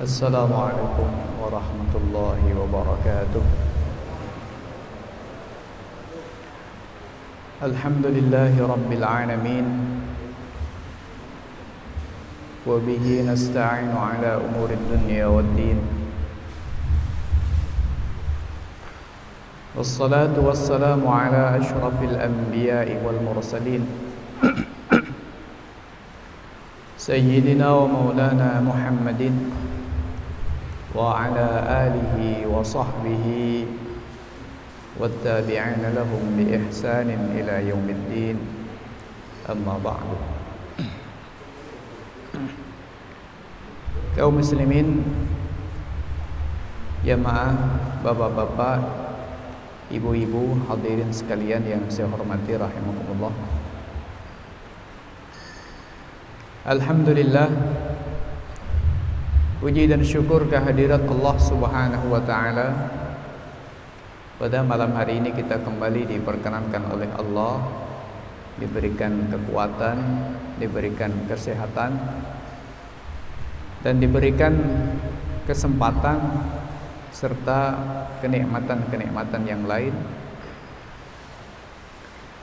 السلام عليكم ورحمة الله وبركاته. الحمد لله رب العالمين وبه نستعين على أمور الدنيا والدين. والصلاة والسلام على أشرف الأنبياء والمرسلين. سيدنا ومولانا محمد وعلى آله وصحبه والتابعين لهم بإحسان إلى يوم الدين أما بعد kaum muslimin jamaah bapak-bapak ibu-ibu hadirin sekalian yang saya hormati rahimakumullah Alhamdulillah Puji dan syukur kehadirat Allah Subhanahu wa taala. Pada malam hari ini kita kembali diperkenankan oleh Allah diberikan kekuatan, diberikan kesehatan dan diberikan kesempatan serta kenikmatan-kenikmatan yang lain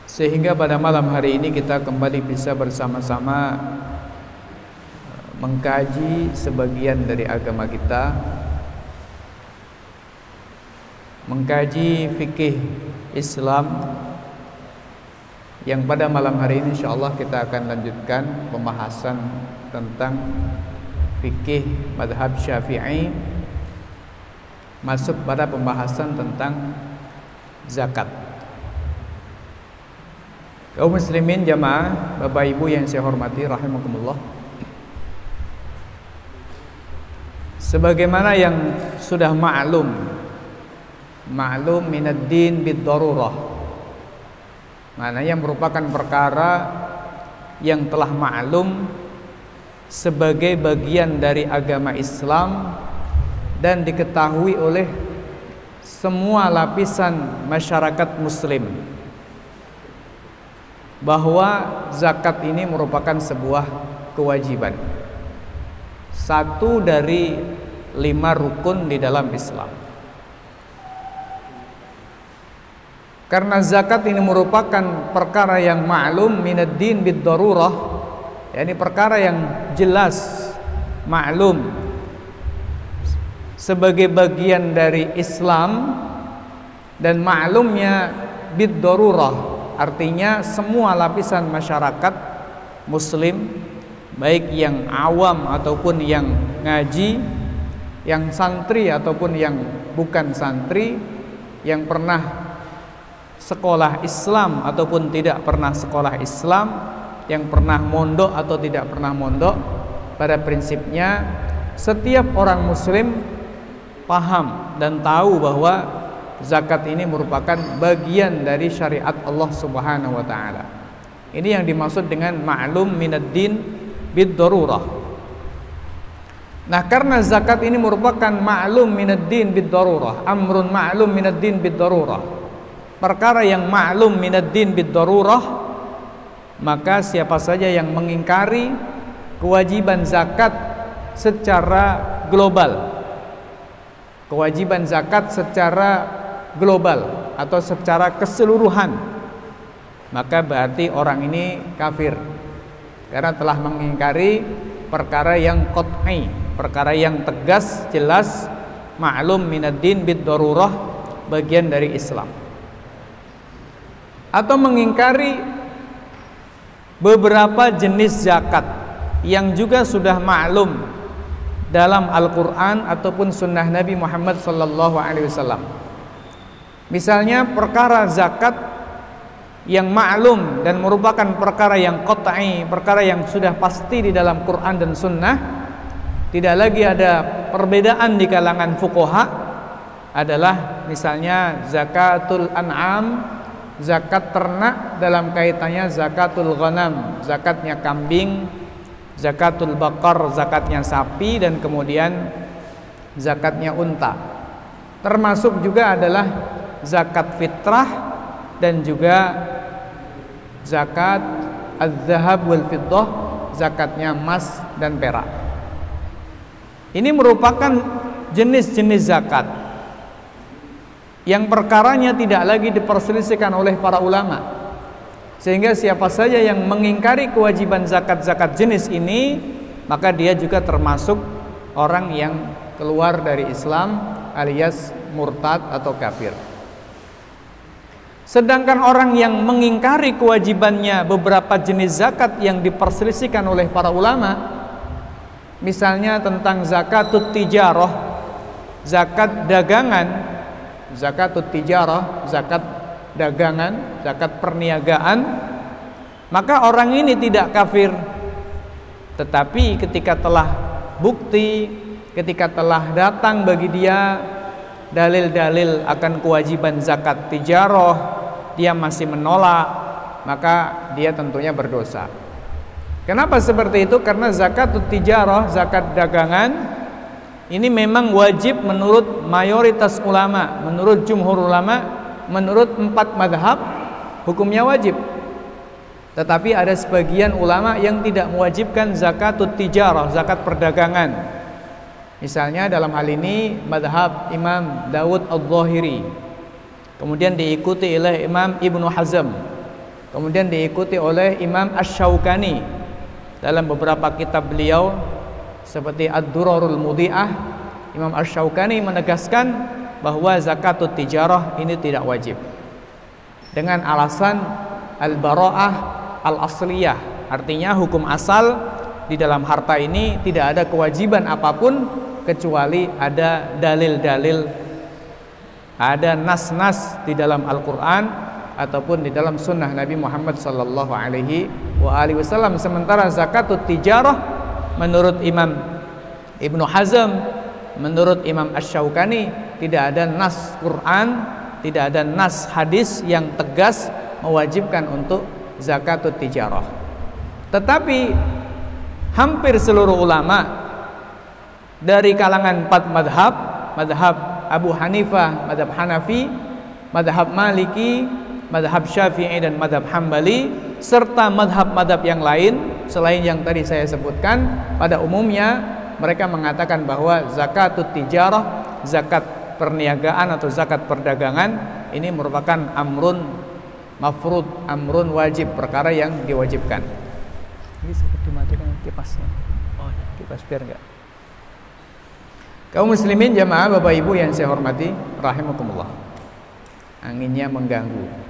sehingga pada malam hari ini kita kembali bisa bersama-sama mengkaji sebagian dari agama kita mengkaji fikih Islam yang pada malam hari ini insyaallah kita akan lanjutkan pembahasan tentang fikih madhab syafi'i. Masuk pada pembahasan tentang zakat. Kaum muslimin jamaah bapak ibu yang saya hormati rahimakumullah sebagaimana yang sudah maklum maklum minad din bid darurah. Mana yang merupakan perkara yang telah maklum sebagai bagian dari agama Islam dan diketahui oleh semua lapisan masyarakat muslim. Bahwa zakat ini merupakan sebuah kewajiban satu dari lima rukun di dalam Islam. Karena zakat ini merupakan perkara yang maklum minad din bid darurah, yakni perkara yang jelas maklum sebagai bagian dari Islam dan maklumnya bid darurah artinya semua lapisan masyarakat muslim baik yang awam ataupun yang ngaji, yang santri ataupun yang bukan santri, yang pernah sekolah Islam ataupun tidak pernah sekolah Islam, yang pernah mondok atau tidak pernah mondok, pada prinsipnya setiap orang muslim paham dan tahu bahwa zakat ini merupakan bagian dari syariat Allah Subhanahu wa taala. Ini yang dimaksud dengan ma'lum minad din bid darurah. Nah, karena zakat ini merupakan ma'lum minad din bid darurah, amrun ma'lum minad din bid darurah. Perkara yang ma'lum minad din bid darurah, maka siapa saja yang mengingkari kewajiban zakat secara global. Kewajiban zakat secara global atau secara keseluruhan maka berarti orang ini kafir karena telah mengingkari perkara yang qat'i, perkara yang tegas, jelas, maklum minaddin bid darurah bagian dari Islam. Atau mengingkari beberapa jenis zakat yang juga sudah maklum dalam Al-Qur'an ataupun sunnah Nabi Muhammad wasallam. Misalnya perkara zakat yang maklum dan merupakan perkara yang qat'i, perkara yang sudah pasti di dalam Quran dan Sunnah, tidak lagi ada perbedaan di kalangan fuqaha adalah misalnya zakatul an'am, zakat ternak dalam kaitannya zakatul ghanam, zakatnya kambing, zakatul bakar, zakatnya sapi dan kemudian zakatnya unta. Termasuk juga adalah zakat fitrah dan juga zakat az-zahab wal fiddah zakatnya emas dan perak Ini merupakan jenis-jenis zakat yang perkaranya tidak lagi diperselisihkan oleh para ulama. Sehingga siapa saja yang mengingkari kewajiban zakat-zakat jenis ini, maka dia juga termasuk orang yang keluar dari Islam alias murtad atau kafir. Sedangkan orang yang mengingkari kewajibannya beberapa jenis zakat yang diperselisihkan oleh para ulama, misalnya tentang zakatut tijarah, zakat dagangan, zakatut tijarah, zakat dagangan, zakat perniagaan, maka orang ini tidak kafir. Tetapi ketika telah bukti, ketika telah datang bagi dia dalil-dalil akan kewajiban zakat tijarah dia masih menolak maka dia tentunya berdosa. Kenapa seperti itu? Karena zakat tijarah zakat dagangan ini memang wajib menurut mayoritas ulama menurut jumhur ulama menurut empat madhab hukumnya wajib. Tetapi ada sebagian ulama yang tidak mewajibkan zakat tijarah zakat perdagangan Misalnya dalam hal ini madhab Imam Dawud Al-Zahiri. Kemudian diikuti oleh Imam Ibnu Hazm. Kemudian diikuti oleh Imam Ash-Shawkani Dalam beberapa kitab beliau Seperti Ad-Durarul Mudi'ah Imam Ash-Shawkani menegaskan bahwa zakatut tijarah ini tidak wajib. Dengan alasan Al-Bara'ah Al-Asliyah Artinya hukum asal di dalam harta ini tidak ada kewajiban apa pun kecuali ada dalil-dalil ada nas-nas di dalam Al-Qur'an ataupun di dalam sunnah Nabi Muhammad sallallahu alaihi wa alihi wasallam. Sementara zakatut tijarah menurut Imam Ibnu Hazm menurut Imam Asy-Syaukani tidak ada nas Quran tidak ada nas hadis yang tegas mewajibkan untuk zakatut tijarah. Tetapi hampir seluruh ulama dari kalangan empat madhab madhab Abu Hanifah, madhab Hanafi madhab Maliki madhab Syafi'i dan madhab Hambali serta madhab-madhab yang lain selain yang tadi saya sebutkan. Pada umumnya mereka mengatakan bahwa zakatut tijarah zakat perniagaan atau zakat perdagangan ini merupakan amrun mafrud amrun wajib perkara yang diwajibkan. Ini seperti dimatikan kipasnya oh kipas biar enggak Kaum muslimin jamaah Bapak Ibu yang saya hormati rahimakumullah. Anginnya mengganggu.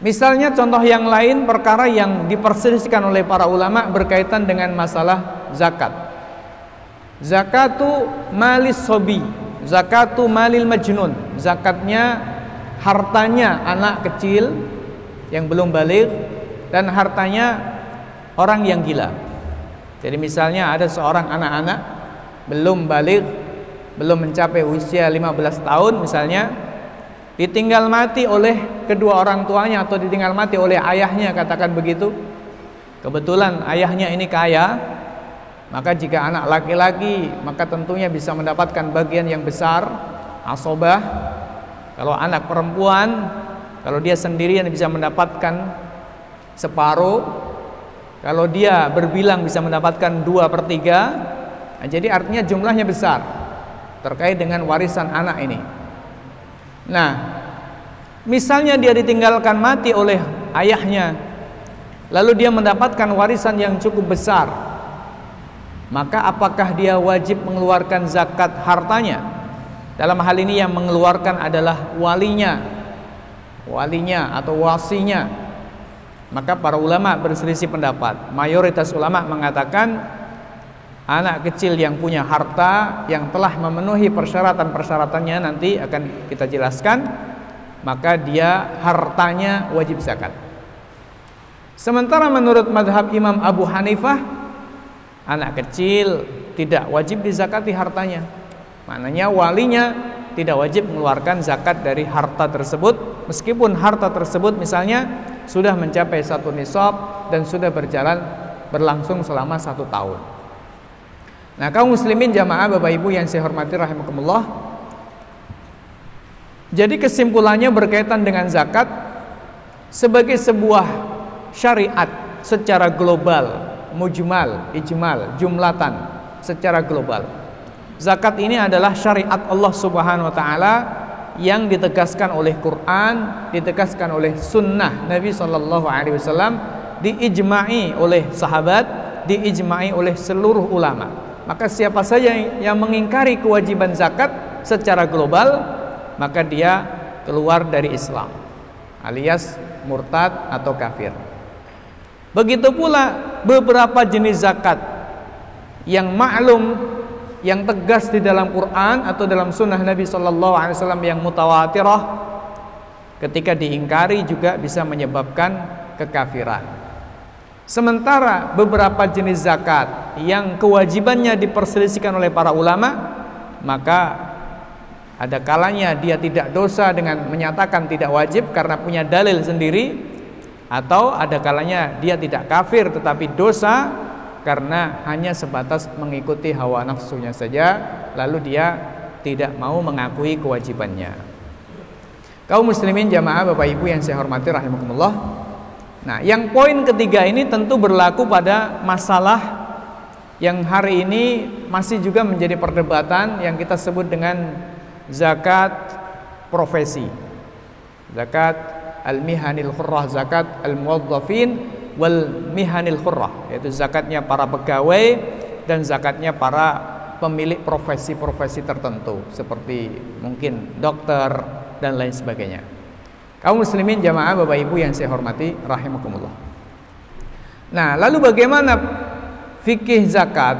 Misalnya contoh yang lain perkara yang diperselisihkan oleh para ulama berkaitan dengan masalah zakat. Zakatu malis sobi, zakatu malil majnun. Zakatnya hartanya anak kecil yang belum balik dan hartanya orang yang gila. Jadi misalnya ada seorang anak-anak belum balik belum mencapai usia 15 tahun misalnya ditinggal mati oleh kedua orang tuanya atau ditinggal mati oleh ayahnya katakan begitu. Kebetulan ayahnya ini kaya maka jika anak laki-laki maka tentunya bisa mendapatkan bagian yang besar asobah. Kalau anak perempuan kalau dia sendirian bisa mendapatkan separuh. Kalau dia berbilang bisa mendapatkan dua per tiga Nah, jadi artinya jumlahnya besar terkait dengan warisan anak ini. Nah, misalnya dia ditinggalkan mati oleh ayahnya, lalu dia mendapatkan warisan yang cukup besar, maka apakah dia wajib mengeluarkan zakat hartanya? Dalam hal ini yang mengeluarkan adalah walinya, walinya atau wasinya. Maka para ulama berselisih pendapat. Mayoritas ulama mengatakan anak kecil yang punya harta yang telah memenuhi persyaratan-persyaratannya nanti akan kita jelaskan maka dia hartanya wajib zakat. Sementara menurut madhab Imam Abu Hanifah anak kecil tidak wajib dizakati hartanya. Maknanya walinya tidak wajib mengeluarkan zakat dari harta tersebut meskipun harta tersebut misalnya sudah mencapai satu nisab dan sudah berjalan berlangsung selama satu tahun Nah, kaum muslimin jamaah Bapak Ibu yang saya hormati rahimakumullah. Jadi kesimpulannya berkaitan dengan zakat sebagai sebuah syariat secara global, mujmal, ijmal, jumlatan, secara global. Zakat ini adalah syariat Allah Subhanahu wa taala yang ditegaskan oleh Quran, ditegaskan oleh sunnah Nabi Shallallahu Alaihi Wasallam, diijmai oleh sahabat, diijmai oleh seluruh ulama. Maka siapa saja yang mengingkari kewajiban zakat secara global, maka dia keluar dari Islam, alias murtad atau kafir. Begitu pula beberapa jenis zakat yang maklum yang tegas di dalam Quran atau dalam sunnah Nabi Shallallahu yang mutawatirah ketika diingkari juga bisa menyebabkan kekafiran. Sementara beberapa jenis zakat yang kewajibannya diperselisihkan oleh para ulama, maka ada kalanya dia tidak dosa dengan menyatakan tidak wajib karena punya dalil sendiri, atau ada kalanya dia tidak kafir tetapi dosa karena hanya sebatas mengikuti hawa nafsunya saja lalu dia tidak mau mengakui kewajibannya. Kaum muslimin jamaah Bapak Ibu yang saya hormati rahimakumullah. Nah, yang poin ketiga ini tentu berlaku pada masalah yang hari ini masih juga menjadi perdebatan yang kita sebut dengan zakat profesi. Zakat al-mihanil khurrah, zakat al-muwazzafin wal mihanil khurrah yaitu zakatnya para pegawai dan zakatnya para pemilik profesi-profesi tertentu seperti mungkin dokter dan lain sebagainya. Kaum muslimin jamaah Bapak Ibu yang saya hormati rahimakumullah. Nah, lalu bagaimana fikih zakat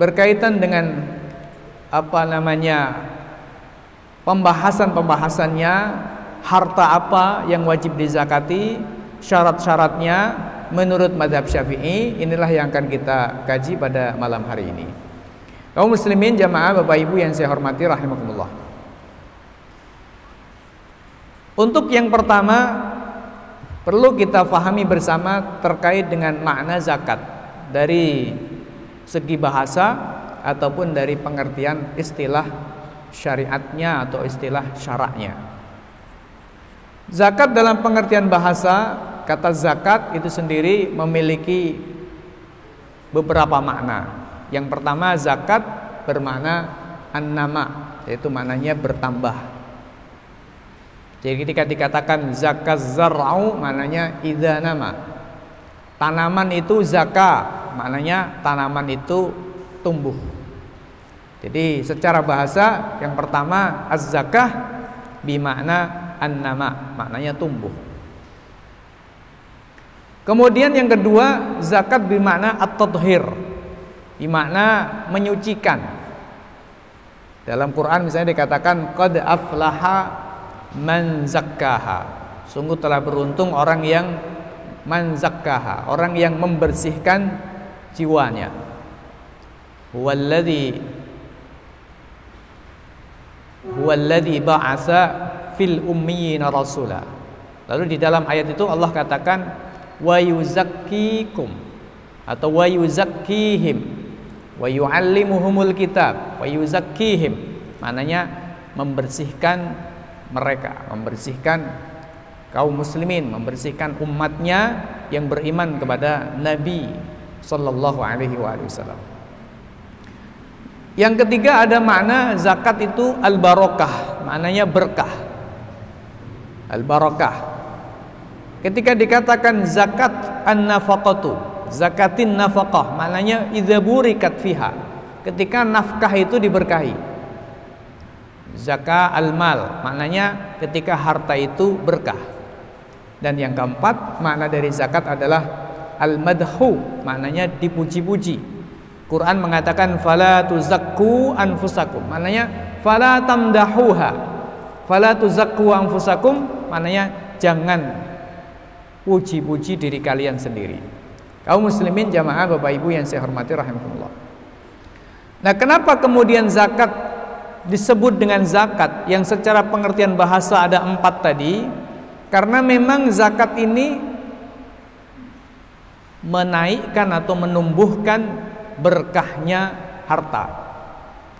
berkaitan dengan apa namanya pembahasan-pembahasannya harta apa yang wajib dizakati, syarat-syaratnya, menurut madhab syafi'i inilah yang akan kita kaji pada malam hari ini kaum muslimin jamaah bapak ibu yang saya hormati rahimakumullah untuk yang pertama perlu kita fahami bersama terkait dengan makna zakat dari segi bahasa ataupun dari pengertian istilah syariatnya atau istilah syaraknya zakat dalam pengertian bahasa kata zakat itu sendiri memiliki beberapa makna. Yang pertama zakat bermakna an-nama, yaitu maknanya bertambah. Jadi ketika dikatakan zakat zar'u maknanya idza nama. Tanaman itu zaka, maknanya tanaman itu tumbuh. Jadi secara bahasa yang pertama az-zakah bimakna an-nama, maknanya tumbuh. Kemudian yang kedua, zakat bermakna at-tadhir. Bermakna menyucikan. Dalam Quran misalnya dikatakan qad aflaha man zakkaha. Sungguh telah beruntung orang yang man zakkaha, orang yang membersihkan jiwanya. Huwallazi huwallazi ba'asa fil ummiyina rasula. Lalu di dalam ayat itu Allah katakan wa yuzakkikum atau wa yuzakkihim wa yuallimuhumul kitab wa yuzakkihim maknanya membersihkan mereka membersihkan kaum muslimin membersihkan umatnya yang beriman kepada Nabi sallallahu alaihi wasallam yang ketiga ada makna zakat itu al barokah maknanya berkah al barokah Ketika dikatakan zakat an-nafaqatu, zakatin nafaqah, maknanya idza burikat fiha. Ketika nafkah itu diberkahi. Zakat al-mal, maknanya ketika harta itu berkah. Dan yang keempat, makna dari zakat adalah al-madhu, maknanya dipuji-puji. Quran mengatakan fala tuzakku anfusakum, maknanya fala tamdahuha. Fala tuzakku anfusakum, maknanya jangan puji-puji diri kalian sendiri. Kaum muslimin jamaah Bapak Ibu yang saya hormati rahimahullah. Nah, kenapa kemudian zakat disebut dengan zakat yang secara pengertian bahasa ada empat tadi? Karena memang zakat ini menaikkan atau menumbuhkan berkahnya harta.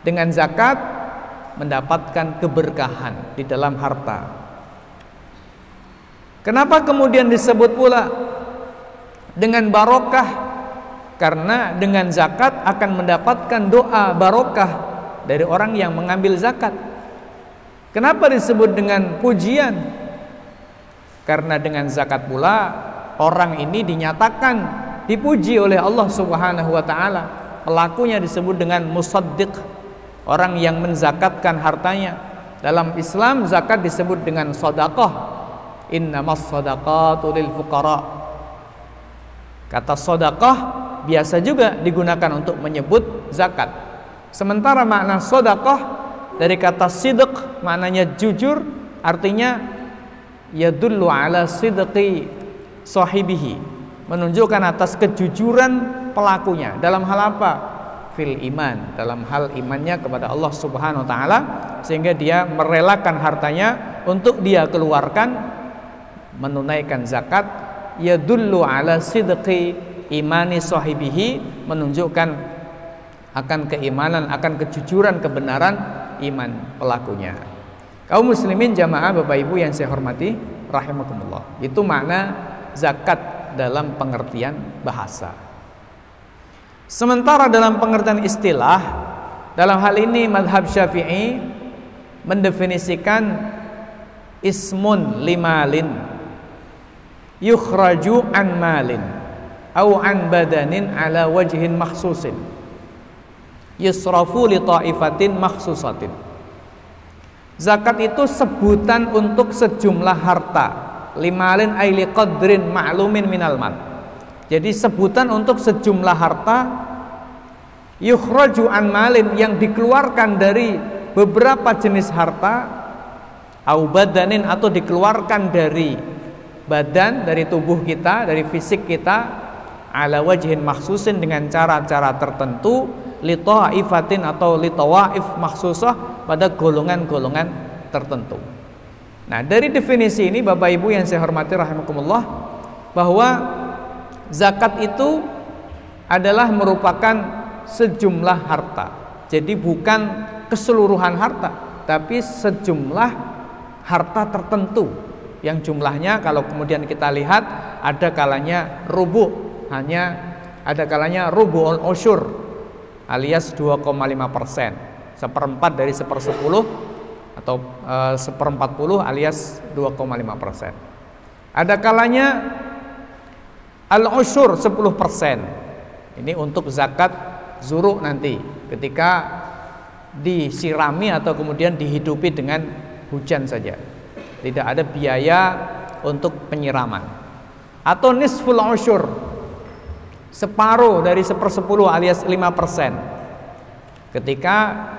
Dengan zakat mendapatkan keberkahan di dalam harta. Kenapa kemudian disebut pula dengan barokah? karena dengan zakat akan mendapatkan doa barokah dari orang yang mengambil zakat. Kenapa disebut dengan pujian? Karena dengan zakat pula orang ini dinyatakan dipuji oleh Allah Subhanahu wa taala. Pelakunya disebut dengan musaddiq, orang yang menzakatkan hartanya. Dalam Islam zakat disebut dengan sedekah. Innamas shadaqatu lil fuqara. Kata sedekah biasa juga digunakan untuk menyebut zakat. Sementara makna sodakoh dari kata sidq maknanya jujur artinya yadullu ala sidqi sahibihi. Menunjukkan atas kejujuran pelakunya. Dalam hal apa? Fil iman. Dalam hal imannya kepada Allah Subhanahu wa taala sehingga dia merelakan hartanya untuk dia keluarkan menunaikan zakat. Yadullu ala sidqi imani sahibihi menunjukkan akan keimanan, akan kejujuran, kebenaran iman pelakunya. Kaum muslimin jamaah Bapak Ibu yang saya hormati rahimakumullah. Itu makna zakat dalam pengertian bahasa. Sementara dalam pengertian istilah dalam hal ini madhab syafi'i mendefinisikan ismun limalin yukhraju an malin au an badanin ala wajhin makhsusin yusrafu li ta'ifatin makhsusatin. Zakat itu sebutan untuk sejumlah harta. Limalin aili qadrin ma'lumin minal mal. Jadi sebutan untuk sejumlah harta yukhraju an malin yang dikeluarkan dari beberapa jenis harta au badanin atau dikeluarkan dari badan dari tubuh kita dari fisik kita ala wajhin maksusin dengan cara-cara tertentu litaifatin atau litawaif maksusah pada golongan-golongan tertentu. Nah, dari definisi ini Bapak Ibu yang saya hormati rahimakumullah bahwa zakat itu adalah merupakan sejumlah harta. Jadi bukan keseluruhan harta, tapi sejumlah harta tertentu yang jumlahnya kalau kemudian kita lihat ada kalanya rubuh hanya ada kalanya rubu'ul usyur alias 2,5 persen. Seperempat dari sepersepuluh atau e, seperempat puluh alias 2,5 persen. Ada kalanya al usyur 10 persen. Ini untuk zakat zuru nanti ketika disirami atau kemudian dihidupi dengan hujan saja. Tidak ada biaya untuk penyiraman. Atau nisful usyur separuh dari sepersepuluh alias lima persen ketika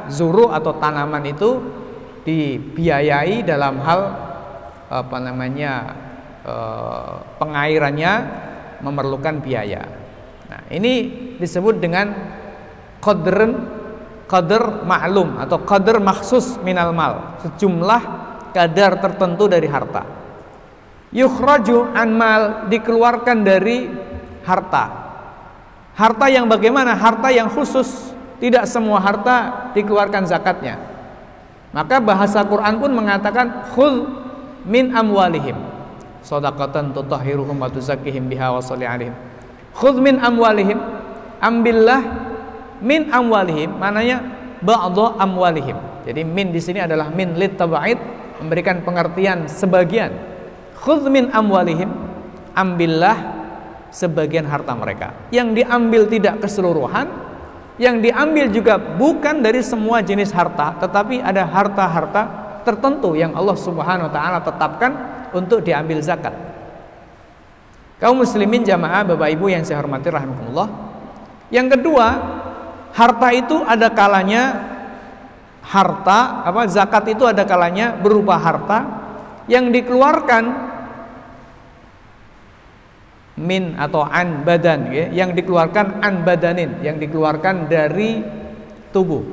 zuru atau tanaman itu dibiayai dalam hal apa namanya eh, pengairannya memerlukan biaya. Nah, ini disebut dengan qadr qadr maklum atau qadr maksus minal mal, sejumlah kadar tertentu dari harta. Yukhraju an mal dikeluarkan dari harta Harta yang bagaimana? Harta yang khusus. Tidak semua harta dikeluarkan zakatnya. Maka bahasa Quran pun mengatakan khul min amwalihim sadaqatan tutahhiruhum wa tuzakkihim biha wa sholli alaihim. Khudh min amwalihim ambillah min amwalihim mananya ba'dha amwalihim. Jadi min di sini adalah min lit tabaid memberikan pengertian sebagian. Khudh min amwalihim ambillah sebagian harta mereka. Yang diambil tidak keseluruhan, yang diambil juga bukan dari semua jenis harta, tetapi ada harta-harta tertentu yang Allah Subhanahu wa taala tetapkan untuk diambil zakat. Kaum muslimin jamaah Bapak Ibu yang saya hormati rahimakumullah. Yang kedua, harta itu ada kalanya harta apa zakat itu ada kalanya berupa harta yang dikeluarkan min atau an badan ya, yang dikeluarkan an badanin yang dikeluarkan dari tubuh.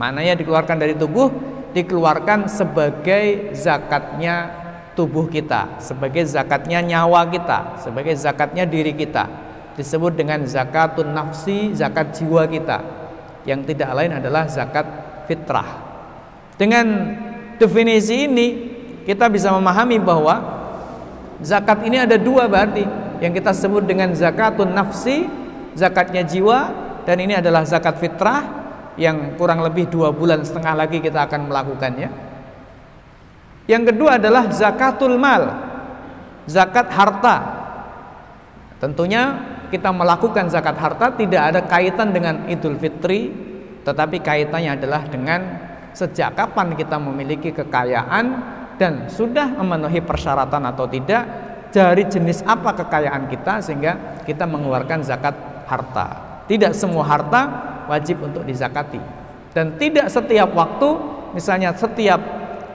Maknanya dikeluarkan dari tubuh dikeluarkan sebagai zakatnya tubuh kita sebagai zakatnya nyawa kita sebagai zakatnya diri kita. Disebut dengan zakatun nafsi zakat jiwa kita. Yang tidak lain adalah zakat fitrah. Dengan definisi ini kita bisa memahami bahwa zakat ini ada dua berarti yang kita sebut dengan zakatun nafsi zakatnya jiwa dan ini adalah zakat fitrah yang kurang lebih dua bulan setengah lagi kita akan melakukannya. Yang kedua adalah zakatul mal, zakat harta. Tentunya kita melakukan zakat harta tidak ada kaitan dengan Idul Fitri, tetapi kaitannya adalah dengan sejak kapan kita memiliki kekayaan dan sudah memenuhi persyaratan atau tidak dari jenis apa kekayaan kita sehingga kita mengeluarkan zakat harta. Tidak semua harta wajib untuk dizakati dan tidak setiap waktu misalnya setiap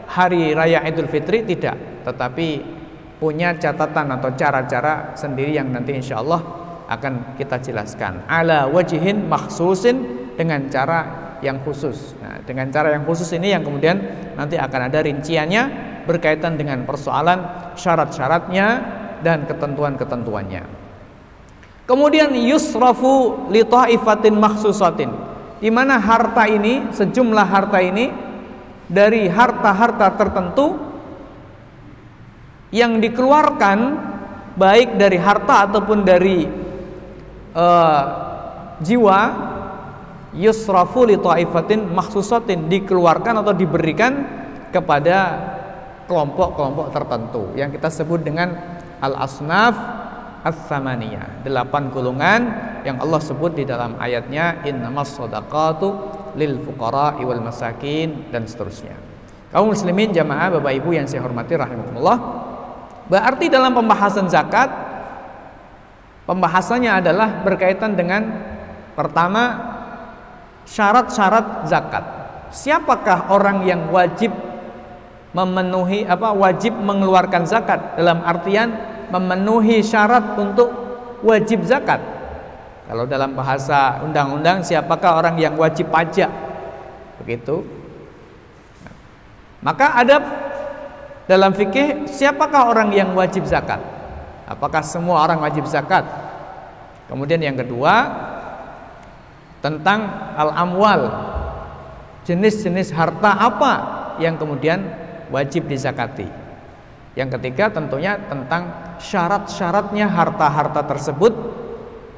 hari raya Idul Fitri tidak, tetapi punya catatan atau cara-cara sendiri yang nanti insya Allah akan kita jelaskan. Ala wajihin maksusin dengan cara yang khusus. Nah, dengan cara yang khusus ini yang kemudian nanti akan ada rinciannya berkaitan dengan persoalan syarat-syaratnya dan ketentuan-ketentuannya. Kemudian yusrafu li taifatin maksusatin. Di mana harta ini, sejumlah harta ini dari harta-harta tertentu yang dikeluarkan baik dari harta ataupun dari uh, jiwa yusrafu li taifatin maksusatin dikeluarkan atau diberikan kepada kelompok-kelompok tertentu yang kita sebut dengan al-asnaf as-samaniyah delapan golongan yang Allah sebut di dalam ayatnya innamas shadaqatu lil fuqara wal masakin dan seterusnya. Kaum muslimin jamaah Bapak Ibu yang saya hormati rahimakumullah. Berarti dalam pembahasan zakat pembahasannya adalah berkaitan dengan pertama syarat-syarat zakat. Siapakah orang yang wajib memenuhi apa wajib mengeluarkan zakat dalam artian memenuhi syarat untuk wajib zakat kalau dalam bahasa undang-undang siapakah orang yang wajib pajak? Begitu. Maka ada dalam fikih siapakah orang yang wajib zakat? Apakah semua orang wajib zakat? Kemudian yang kedua tentang al-amwal. Jenis-jenis harta apa yang kemudian wajib dizakati? Yang ketiga tentunya tentang syarat-syaratnya harta-harta tersebut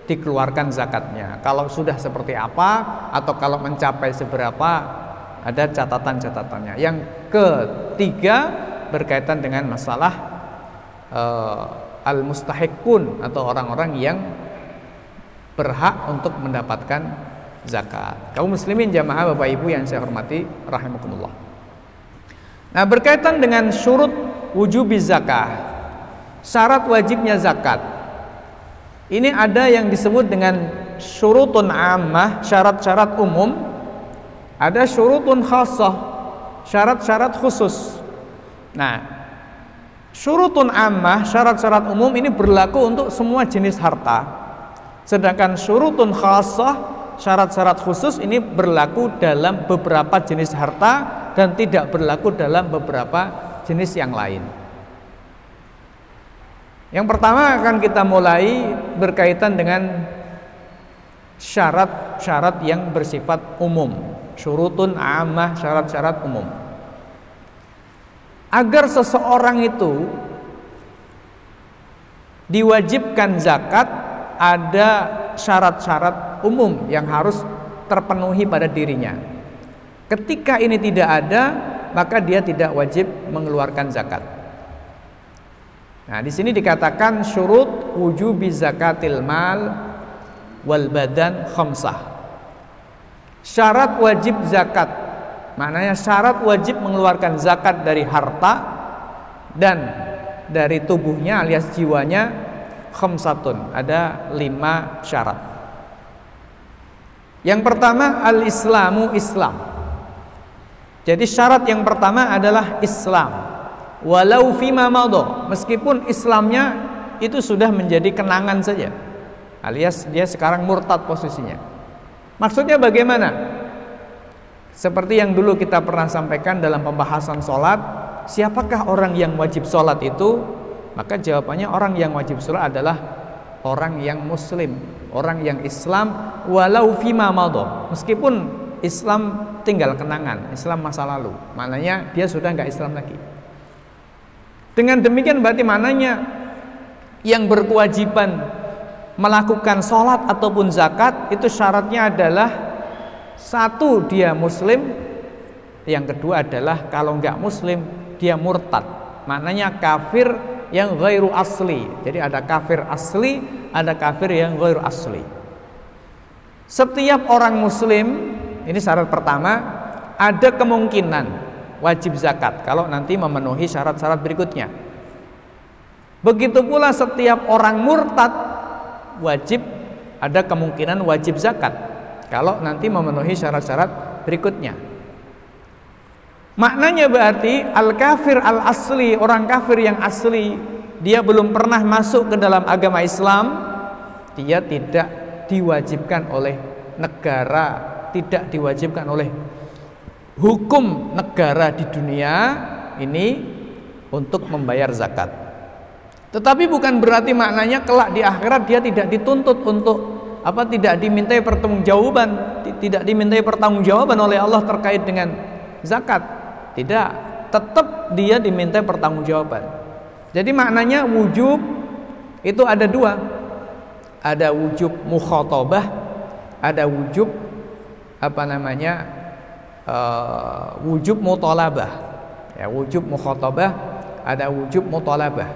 dikeluarkan zakatnya. Kalau sudah seperti apa atau kalau mencapai seberapa ada catatan-catatannya. Yang ketiga berkaitan dengan masalah uh, eh, al mustahiqun atau orang-orang yang berhak untuk mendapatkan zakat. Kaum muslimin jamaah Bapak Ibu yang saya hormati rahimakumullah. Nah, berkaitan dengan syurut wujub zakah. Syarat wajibnya zakat ini ada yang disebut dengan syurutun ammah, syarat-syarat umum. Ada syurutun khasah, syarat-syarat khusus. Nah, syurutun ammah, syarat-syarat umum ini berlaku untuk semua jenis harta. Sedangkan syurutun khasah, syarat-syarat khusus ini berlaku dalam beberapa jenis harta dan tidak berlaku dalam beberapa jenis yang lain. Yang pertama akan kita mulai berkaitan dengan syarat-syarat yang bersifat umum. Syurutun amah, syarat-syarat umum. Agar seseorang itu diwajibkan zakat ada syarat-syarat umum yang harus terpenuhi pada dirinya. Ketika ini tidak ada, maka dia tidak wajib mengeluarkan zakat. Nah, di sini dikatakan syurut wujubi zakatil mal wal badan khamsah. Syarat wajib zakat. Maknanya syarat wajib mengeluarkan zakat dari harta dan dari tubuhnya alias jiwanya khamsatun. Ada lima syarat. Yang pertama al-islamu Islam. Jadi syarat yang pertama adalah Islam. Walau fima madha meskipun Islamnya itu sudah menjadi kenangan saja. Alias dia sekarang murtad posisinya. Maksudnya bagaimana? Seperti yang dulu kita pernah sampaikan dalam pembahasan sholat siapakah orang yang wajib sholat itu? Maka jawabannya orang yang wajib sholat adalah orang yang muslim orang yang Islam walau fima madha meskipun Islam tinggal kenangan Islam masa lalu. Maknanya dia sudah nggak Islam lagi. Dengan demikian berarti mananya yang berkewajiban melakukan sholat ataupun zakat itu syaratnya adalah satu dia muslim yang kedua adalah kalau nggak muslim dia murtad. Maknanya kafir yang ghairu asli. Jadi ada kafir asli ada kafir yang ghairu asli. Setiap orang muslim ini syarat pertama ada kemungkinan wajib zakat kalau nanti memenuhi syarat-syarat berikutnya. Begitu pula setiap orang murtad wajib ada kemungkinan wajib zakat kalau nanti memenuhi syarat-syarat berikutnya. Maknanya berarti al-kafir al-asli, orang kafir yang asli, dia belum pernah masuk ke dalam agama Islam, dia tidak diwajibkan oleh negara, tidak diwajibkan oleh hukum negara di dunia ini untuk membayar zakat. Tetapi bukan berarti maknanya kelak di akhirat dia tidak dituntut untuk apa tidak dimintai pertanggungjawaban, tidak dimintai pertanggungjawaban oleh Allah terkait dengan zakat. Tidak, tetap dia diminta pertanggungjawaban. Jadi maknanya wujub itu ada dua. Ada wujub mukhatabah, ada wujub apa namanya? Uh, wujub mutalabah. Ya, wujub mukhatabah, ada wujub mutalabah.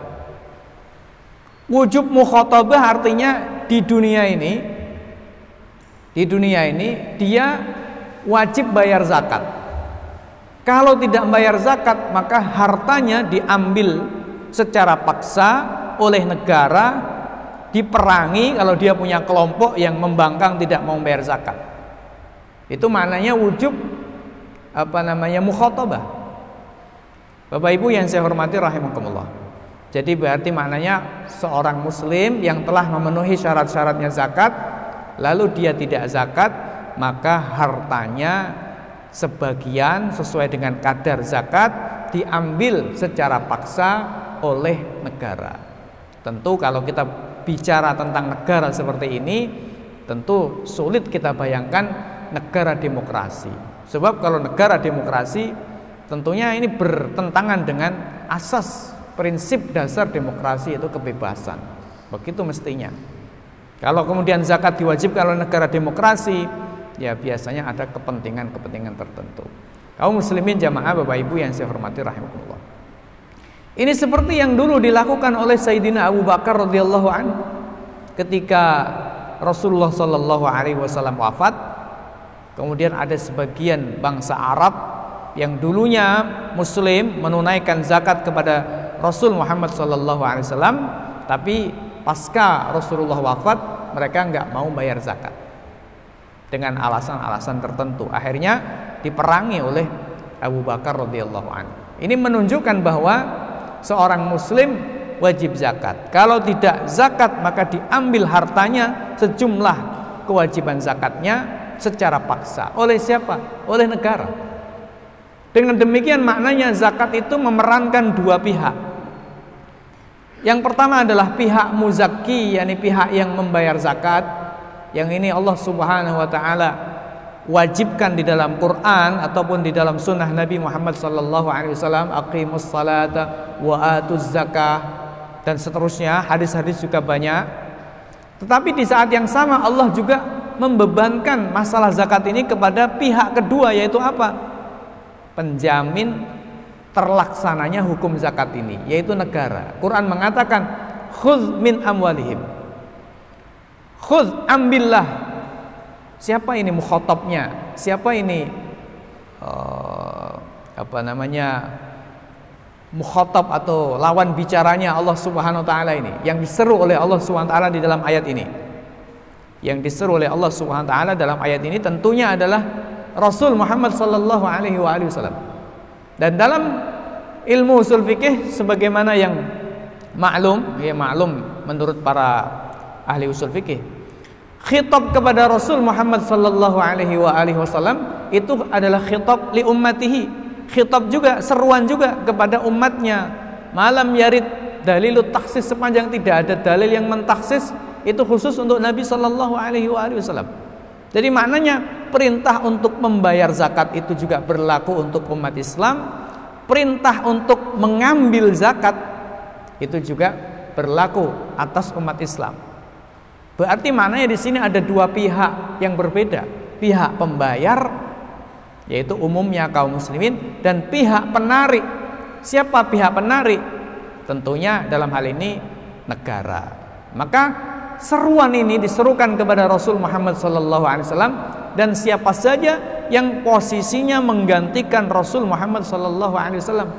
Wujub mukhatabah artinya di dunia ini di dunia ini dia wajib bayar zakat kalau tidak membayar zakat, maka hartanya diambil secara paksa oleh negara, diperangi kalau dia punya kelompok yang membangkang tidak mau membayar zakat. Itu maknanya wujub apa namanya mukhatabah. Bapak Ibu yang saya hormati rahimakumullah. Jadi berarti maknanya seorang muslim yang telah memenuhi syarat-syaratnya zakat lalu dia tidak zakat maka hartanya sebagian sesuai dengan kadar zakat diambil secara paksa oleh negara. Tentu kalau kita bicara tentang negara seperti ini tentu sulit kita bayangkan negara demokrasi. Sebab kalau negara demokrasi tentunya ini bertentangan dengan asas prinsip dasar demokrasi itu kebebasan. Begitu mestinya. Kalau kemudian zakat diwajibkan oleh negara demokrasi, ya biasanya ada kepentingan-kepentingan tertentu. Kaum muslimin jamaah Bapak Ibu yang saya hormati rahimahullah. Ini seperti yang dulu dilakukan oleh Sayyidina Abu Bakar radhiyallahu an ketika Rasulullah Shallallahu alaihi wasallam wafat. Kemudian ada sebagian bangsa Arab yang dulunya muslim menunaikan zakat kepada Rasul Muhammad wasallam, tapi pasca Rasulullah wafat mereka nggak mau bayar zakat dengan alasan-alasan tertentu. Akhirnya diperangi oleh Abu Bakar radhiyallahu anhu. Ini menunjukkan bahwa seorang muslim wajib zakat. Kalau tidak zakat maka diambil hartanya sejumlah kewajiban zakatnya secara paksa. Oleh siapa? Oleh negara. Dengan demikian maknanya zakat itu memerankan dua pihak. Yang pertama adalah pihak muzaki, yakni pihak yang membayar zakat yang ini Allah Subhanahu wa taala wajibkan di dalam Quran ataupun di dalam sunnah Nabi Muhammad sallallahu alaihi wasallam aqimus salata wa atuz zakah dan seterusnya hadis-hadis juga banyak tetapi di saat yang sama Allah juga membebankan masalah zakat ini kepada pihak kedua yaitu apa penjamin terlaksananya hukum zakat ini yaitu negara Quran mengatakan khudz min amwalihim Khud ambillah. Siapa ini mukhatabnya? Siapa ini uh, apa namanya? mukhatab atau lawan bicaranya Allah Subhanahu wa taala ini yang diseru oleh Allah Subhanahu wa taala di dalam ayat ini. Yang diseru oleh Allah Subhanahu wa taala dalam ayat ini tentunya adalah Rasul Muhammad sallallahu alaihi wasallam. Dan dalam ilmu usul fikih sebagaimana yang maklum, ya maklum menurut para ahli usul fikih khitab kepada Rasul Muhammad sallallahu alaihi wasallam itu adalah khitab li ummatihi khitab juga seruan juga kepada umatnya malam yarid dalilut taksis sepanjang tidak ada dalil yang mentaksis itu khusus untuk Nabi sallallahu alaihi wasallam jadi maknanya perintah untuk membayar zakat itu juga berlaku untuk umat Islam perintah untuk mengambil zakat itu juga berlaku atas umat Islam Berarti maknanya di sini ada dua pihak yang berbeda. Pihak pembayar yaitu umumnya kaum muslimin dan pihak penarik. Siapa pihak penarik? Tentunya dalam hal ini negara. Maka seruan ini diserukan kepada Rasul Muhammad SAW dan siapa saja yang posisinya menggantikan Rasul Muhammad SAW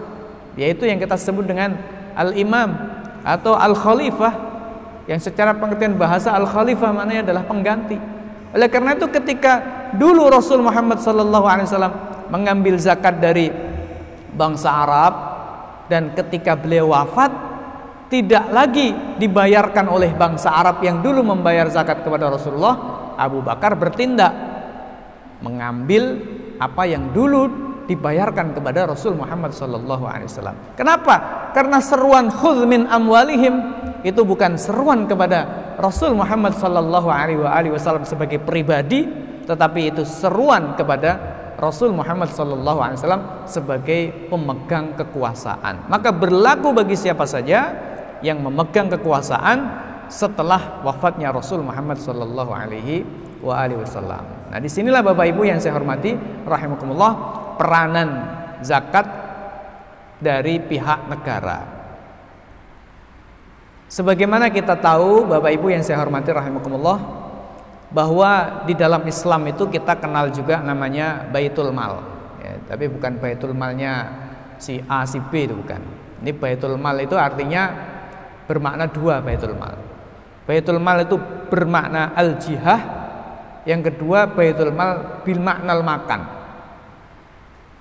yaitu yang kita sebut dengan al-imam atau al-khalifah yang secara pengertian bahasa al-khalifah maknanya adalah pengganti. Oleh karena itu ketika dulu Rasul Muhammad SAW mengambil zakat dari bangsa Arab dan ketika beliau wafat tidak lagi dibayarkan oleh bangsa Arab yang dulu membayar zakat kepada Rasulullah, Abu Bakar bertindak mengambil apa yang dulu dibayarkan kepada Rasul Muhammad wasallam. Kenapa? Karena seruan khudz min amwalihim itu bukan seruan kepada Rasul Muhammad wasallam sebagai pribadi, tetapi itu seruan kepada Rasul Muhammad wasallam sebagai pemegang kekuasaan. Maka berlaku bagi siapa saja yang memegang kekuasaan setelah wafatnya Rasul Muhammad sallallahu alaihi wasallam. Nah, di sinilah Bapak Ibu yang saya hormati rahimakumullah peranan zakat dari pihak negara. Sebagaimana kita tahu Bapak Ibu yang saya hormati rahimakumullah bahwa di dalam Islam itu kita kenal juga namanya Baitul Mal. Ya, tapi bukan Baitul Malnya si A si B itu bukan. Ini Baitul Mal itu artinya bermakna dua Baitul Mal. Baitul Mal itu bermakna al-jihah, yang kedua Baitul Mal bil makna makan.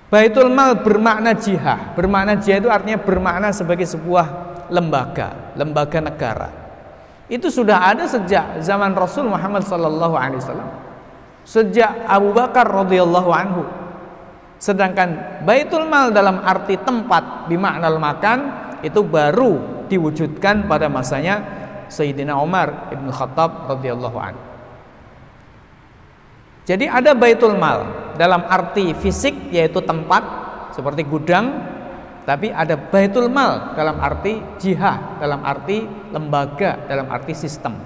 Baitul Mal bermakna jihad. Bermakna jihad itu artinya bermakna sebagai sebuah lembaga, lembaga negara. Itu sudah ada sejak zaman Rasul Muhammad sallallahu alaihi wasallam. Sejak Abu Bakar radhiyallahu anhu. Sedangkan Baitul Mal dalam arti tempat bimakna makan itu baru diwujudkan pada masanya Sayyidina Umar Ibn Khattab radhiyallahu anhu. Jadi ada baitul mal dalam arti fisik yaitu tempat seperti gudang, tapi ada baitul mal dalam arti jihad, dalam arti lembaga, dalam arti sistem.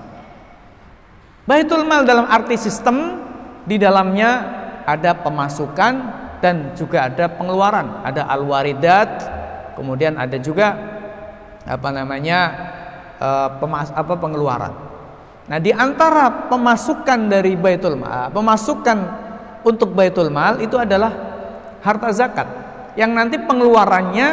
Baitul mal dalam arti sistem di dalamnya ada pemasukan dan juga ada pengeluaran, ada al-waridat, kemudian ada juga apa namanya uh, pemas apa pengeluaran. Nah, di antara pemasukan dari Baitul Mal, pemasukan untuk Baitul Mal itu adalah harta zakat yang nanti pengeluarannya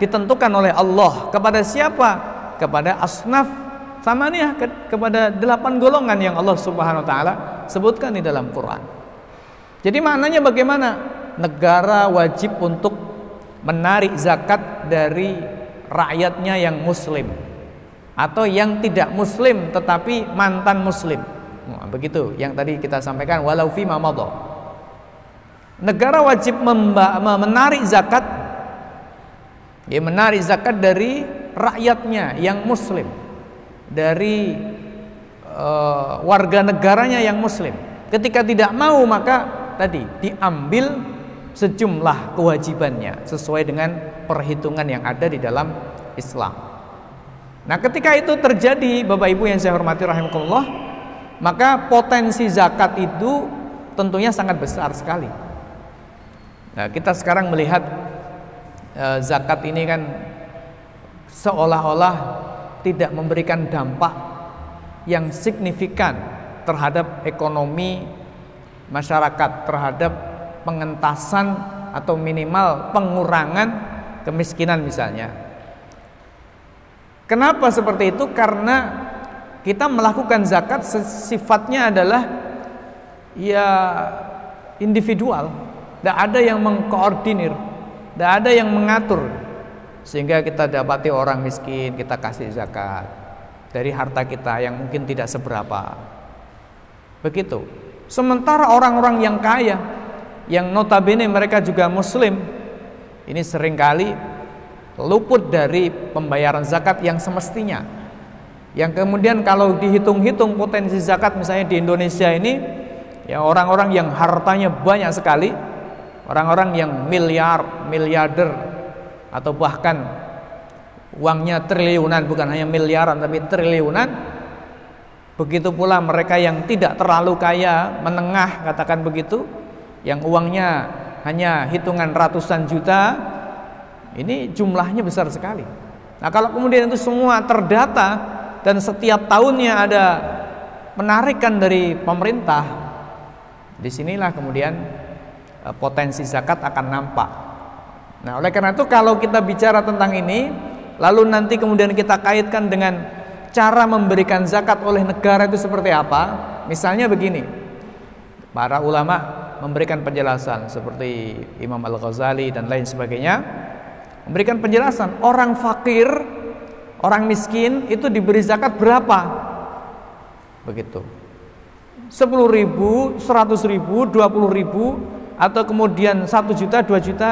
ditentukan oleh Allah kepada siapa? Kepada asnaf samaniyah kepada delapan golongan yang Allah Subhanahu wa taala sebutkan di dalam Quran. Jadi maknanya bagaimana? Negara wajib untuk menarik zakat dari rakyatnya yang muslim atau yang tidak muslim tetapi mantan muslim. Begitu yang tadi kita sampaikan walau fi. Negara wajib menarik zakat ya menarik zakat dari rakyatnya yang muslim dari uh, warga negaranya yang muslim. Ketika tidak mau maka tadi diambil sejumlah kewajibannya sesuai dengan perhitungan yang ada di dalam Islam. Nah, ketika itu terjadi, Bapak Ibu yang saya hormati rahimakumullah, maka potensi zakat itu tentunya sangat besar sekali. Nah, kita sekarang melihat e, zakat ini kan seolah-olah tidak memberikan dampak yang signifikan terhadap ekonomi masyarakat, terhadap pengentasan atau minimal pengurangan kemiskinan misalnya. Kenapa seperti itu? Karena kita melakukan zakat sifatnya adalah ya individual. Tidak ada yang mengkoordinir, tidak ada yang mengatur. Sehingga kita dapati orang miskin, kita kasih zakat dari harta kita yang mungkin tidak seberapa. Begitu. Sementara orang-orang yang kaya, yang notabene mereka juga muslim, ini sering kali luput dari pembayaran zakat yang semestinya. Yang kemudian kalau dihitung-hitung potensi zakat misalnya di Indonesia ini ya orang-orang yang hartanya banyak sekali, orang-orang yang miliar, miliarder atau bahkan uangnya triliunan bukan hanya miliaran tapi triliunan Begitu pula mereka yang tidak terlalu kaya, menengah katakan begitu, yang uangnya hanya hitungan ratusan juta, ini jumlahnya besar sekali. Nah, kalau kemudian itu semua terdata dan setiap tahunnya ada penarikan dari pemerintah, di sinilah kemudian eh, potensi zakat akan nampak. Nah, oleh karena itu kalau kita bicara tentang ini, lalu nanti kemudian kita kaitkan dengan cara memberikan zakat oleh negara itu seperti apa? Misalnya begini. Para ulama memberikan penjelasan seperti Imam Al-Ghazali dan lain sebagainya memberikan penjelasan orang fakir, orang miskin itu diberi zakat berapa? Begitu. 10 ribu, 100 ribu, 20 ribu atau kemudian 1 juta, 2 juta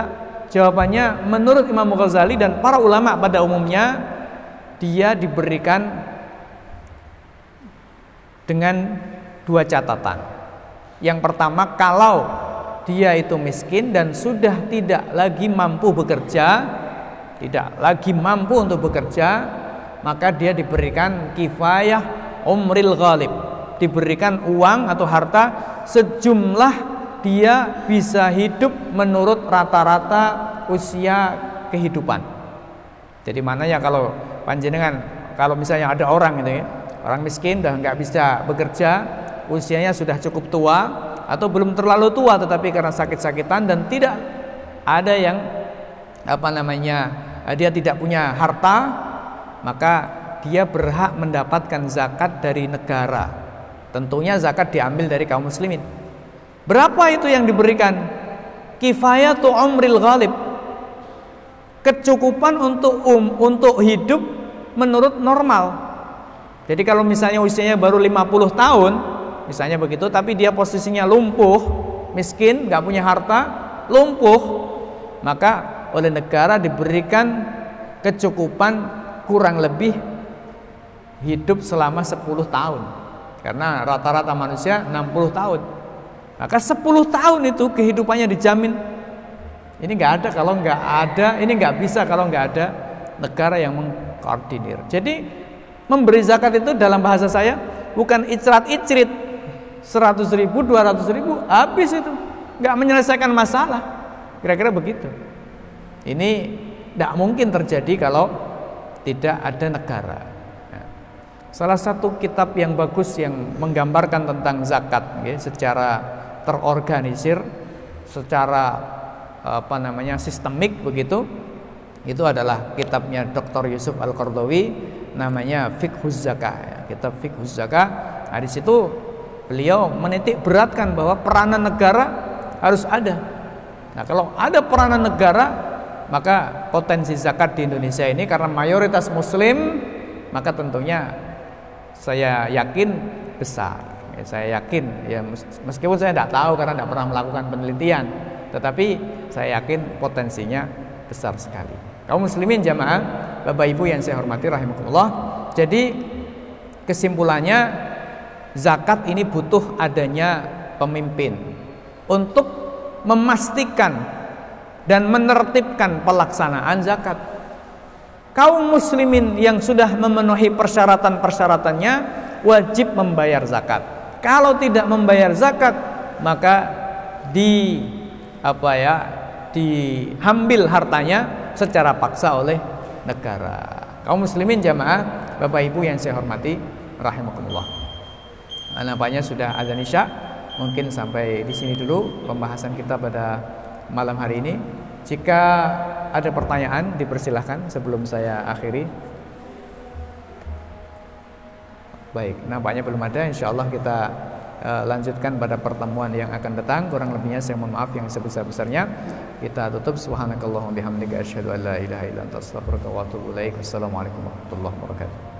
Jawabannya menurut Imam Ghazali dan para ulama pada umumnya dia diberikan dengan dua catatan. Yang pertama kalau dia itu miskin dan sudah tidak lagi mampu bekerja, tidak lagi mampu untuk bekerja, maka dia diberikan kifayah umril ghalib, diberikan uang atau harta sejumlah dia bisa hidup menurut rata-rata usia kehidupan. Jadi mana ya kalau panjenengan kalau misalnya ada orang itu ya, orang miskin dan nggak bisa bekerja, usianya sudah cukup tua atau belum terlalu tua tetapi karena sakit-sakitan dan tidak ada yang apa namanya dia tidak punya harta, maka dia berhak mendapatkan zakat dari negara. Tentunya zakat diambil dari kaum muslimin. Berapa itu yang diberikan? Kifayatu umril ghalib. Kecukupan untuk um, untuk hidup menurut normal. Jadi kalau misalnya usianya baru 50 tahun, misalnya begitu, tapi dia posisinya lumpuh, miskin, nggak punya harta, lumpuh, maka oleh negara diberikan kecukupan kurang lebih hidup selama 10 tahun. Karena rata-rata manusia 60 tahun. Maka 10 tahun itu kehidupannya dijamin. Ini nggak ada kalau nggak ada, ini nggak bisa kalau nggak ada negara yang mengkoordinir. Jadi memberi zakat itu dalam bahasa saya bukan icrat icrit 100 ribu, 200 ribu, habis itu nggak menyelesaikan masalah. Kira-kira begitu. Ini tidak mungkin terjadi kalau tidak ada negara. Salah satu kitab yang bagus yang menggambarkan tentang zakat ya, secara terorganisir secara apa namanya sistemik begitu itu adalah kitabnya Dr. Yusuf Al Qardawi namanya Fiqhuz Zakah ya, kitab Fiqhuz Zakah nah, di situ beliau menitik beratkan bahwa peranan negara harus ada nah kalau ada peranan negara maka potensi zakat di Indonesia ini karena mayoritas muslim maka tentunya saya yakin besar Ya, saya yakin ya meskipun saya tidak tahu karena tidak pernah melakukan penelitian, tetapi saya yakin potensinya besar sekali. Kaum muslimin jamaah, Bapak Ibu yang saya hormati rahimakumullah. Jadi kesimpulannya zakat ini butuh adanya pemimpin untuk memastikan dan menertibkan pelaksanaan zakat. Kaum muslimin yang sudah memenuhi persyaratan-persyaratannya wajib membayar zakat. Kalau tidak membayar zakat, maka di apa ya? diambil hartanya secara paksa oleh negara. Kaum muslimin jamaah, Bapak Ibu yang saya hormati, rahimakumullah. Nampaknya sudah azan Isya. Mungkin sampai di sini dulu pembahasan kita pada malam hari ini. Jika ada pertanyaan dipersilahkan sebelum saya akhiri. Baik, nampaknya belum ada. Insya Allah kita uh, lanjutkan pada pertemuan yang akan datang. Kurang lebihnya saya mohon maaf yang sebesar-besarnya. Kita tutup. Subhanakallahumma bihamdika asyhadu an la ilaha illa anta astaghfiruka wa atubu ilaik. Warahmatullahi wabarakatuh.